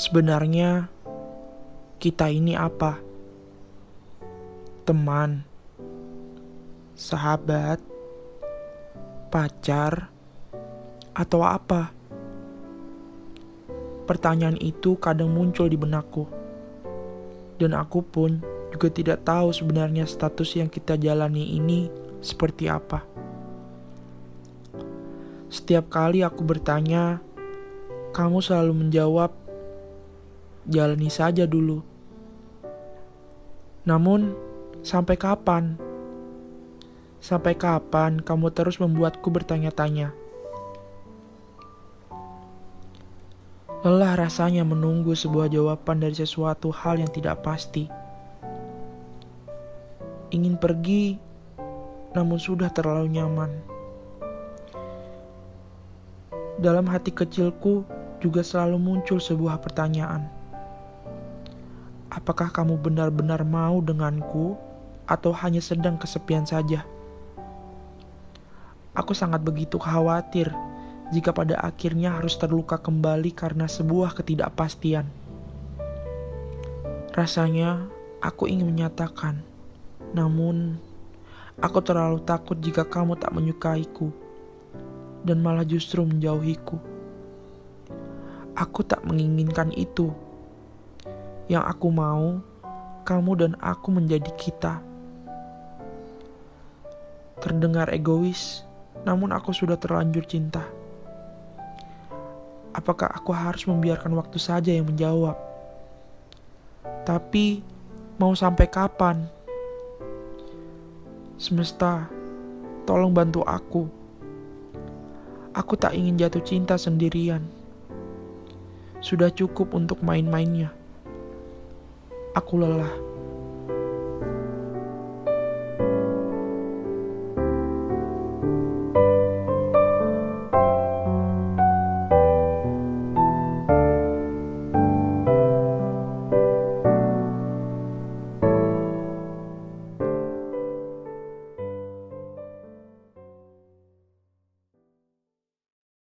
Sebenarnya, kita ini apa? Teman, sahabat, pacar, atau apa? Pertanyaan itu kadang muncul di benakku, dan aku pun juga tidak tahu sebenarnya status yang kita jalani ini seperti apa. Setiap kali aku bertanya, kamu selalu menjawab, "Jalani saja dulu." Namun, sampai kapan? Sampai kapan kamu terus membuatku bertanya-tanya? Lelah rasanya menunggu sebuah jawaban dari sesuatu hal yang tidak pasti. Ingin pergi, namun sudah terlalu nyaman. Dalam hati kecilku juga selalu muncul sebuah pertanyaan. Apakah kamu benar-benar mau denganku atau hanya sedang kesepian saja? Aku sangat begitu khawatir jika pada akhirnya harus terluka kembali karena sebuah ketidakpastian. Rasanya aku ingin menyatakan, namun aku terlalu takut jika kamu tak menyukaiku dan malah justru menjauhiku. Aku tak menginginkan itu. Yang aku mau, kamu dan aku menjadi kita. Terdengar egois, namun aku sudah terlanjur cinta. Apakah aku harus membiarkan waktu saja yang menjawab? Tapi, mau sampai kapan? Semesta, tolong bantu aku Aku tak ingin jatuh cinta sendirian. Sudah cukup untuk main-mainnya. Aku lelah.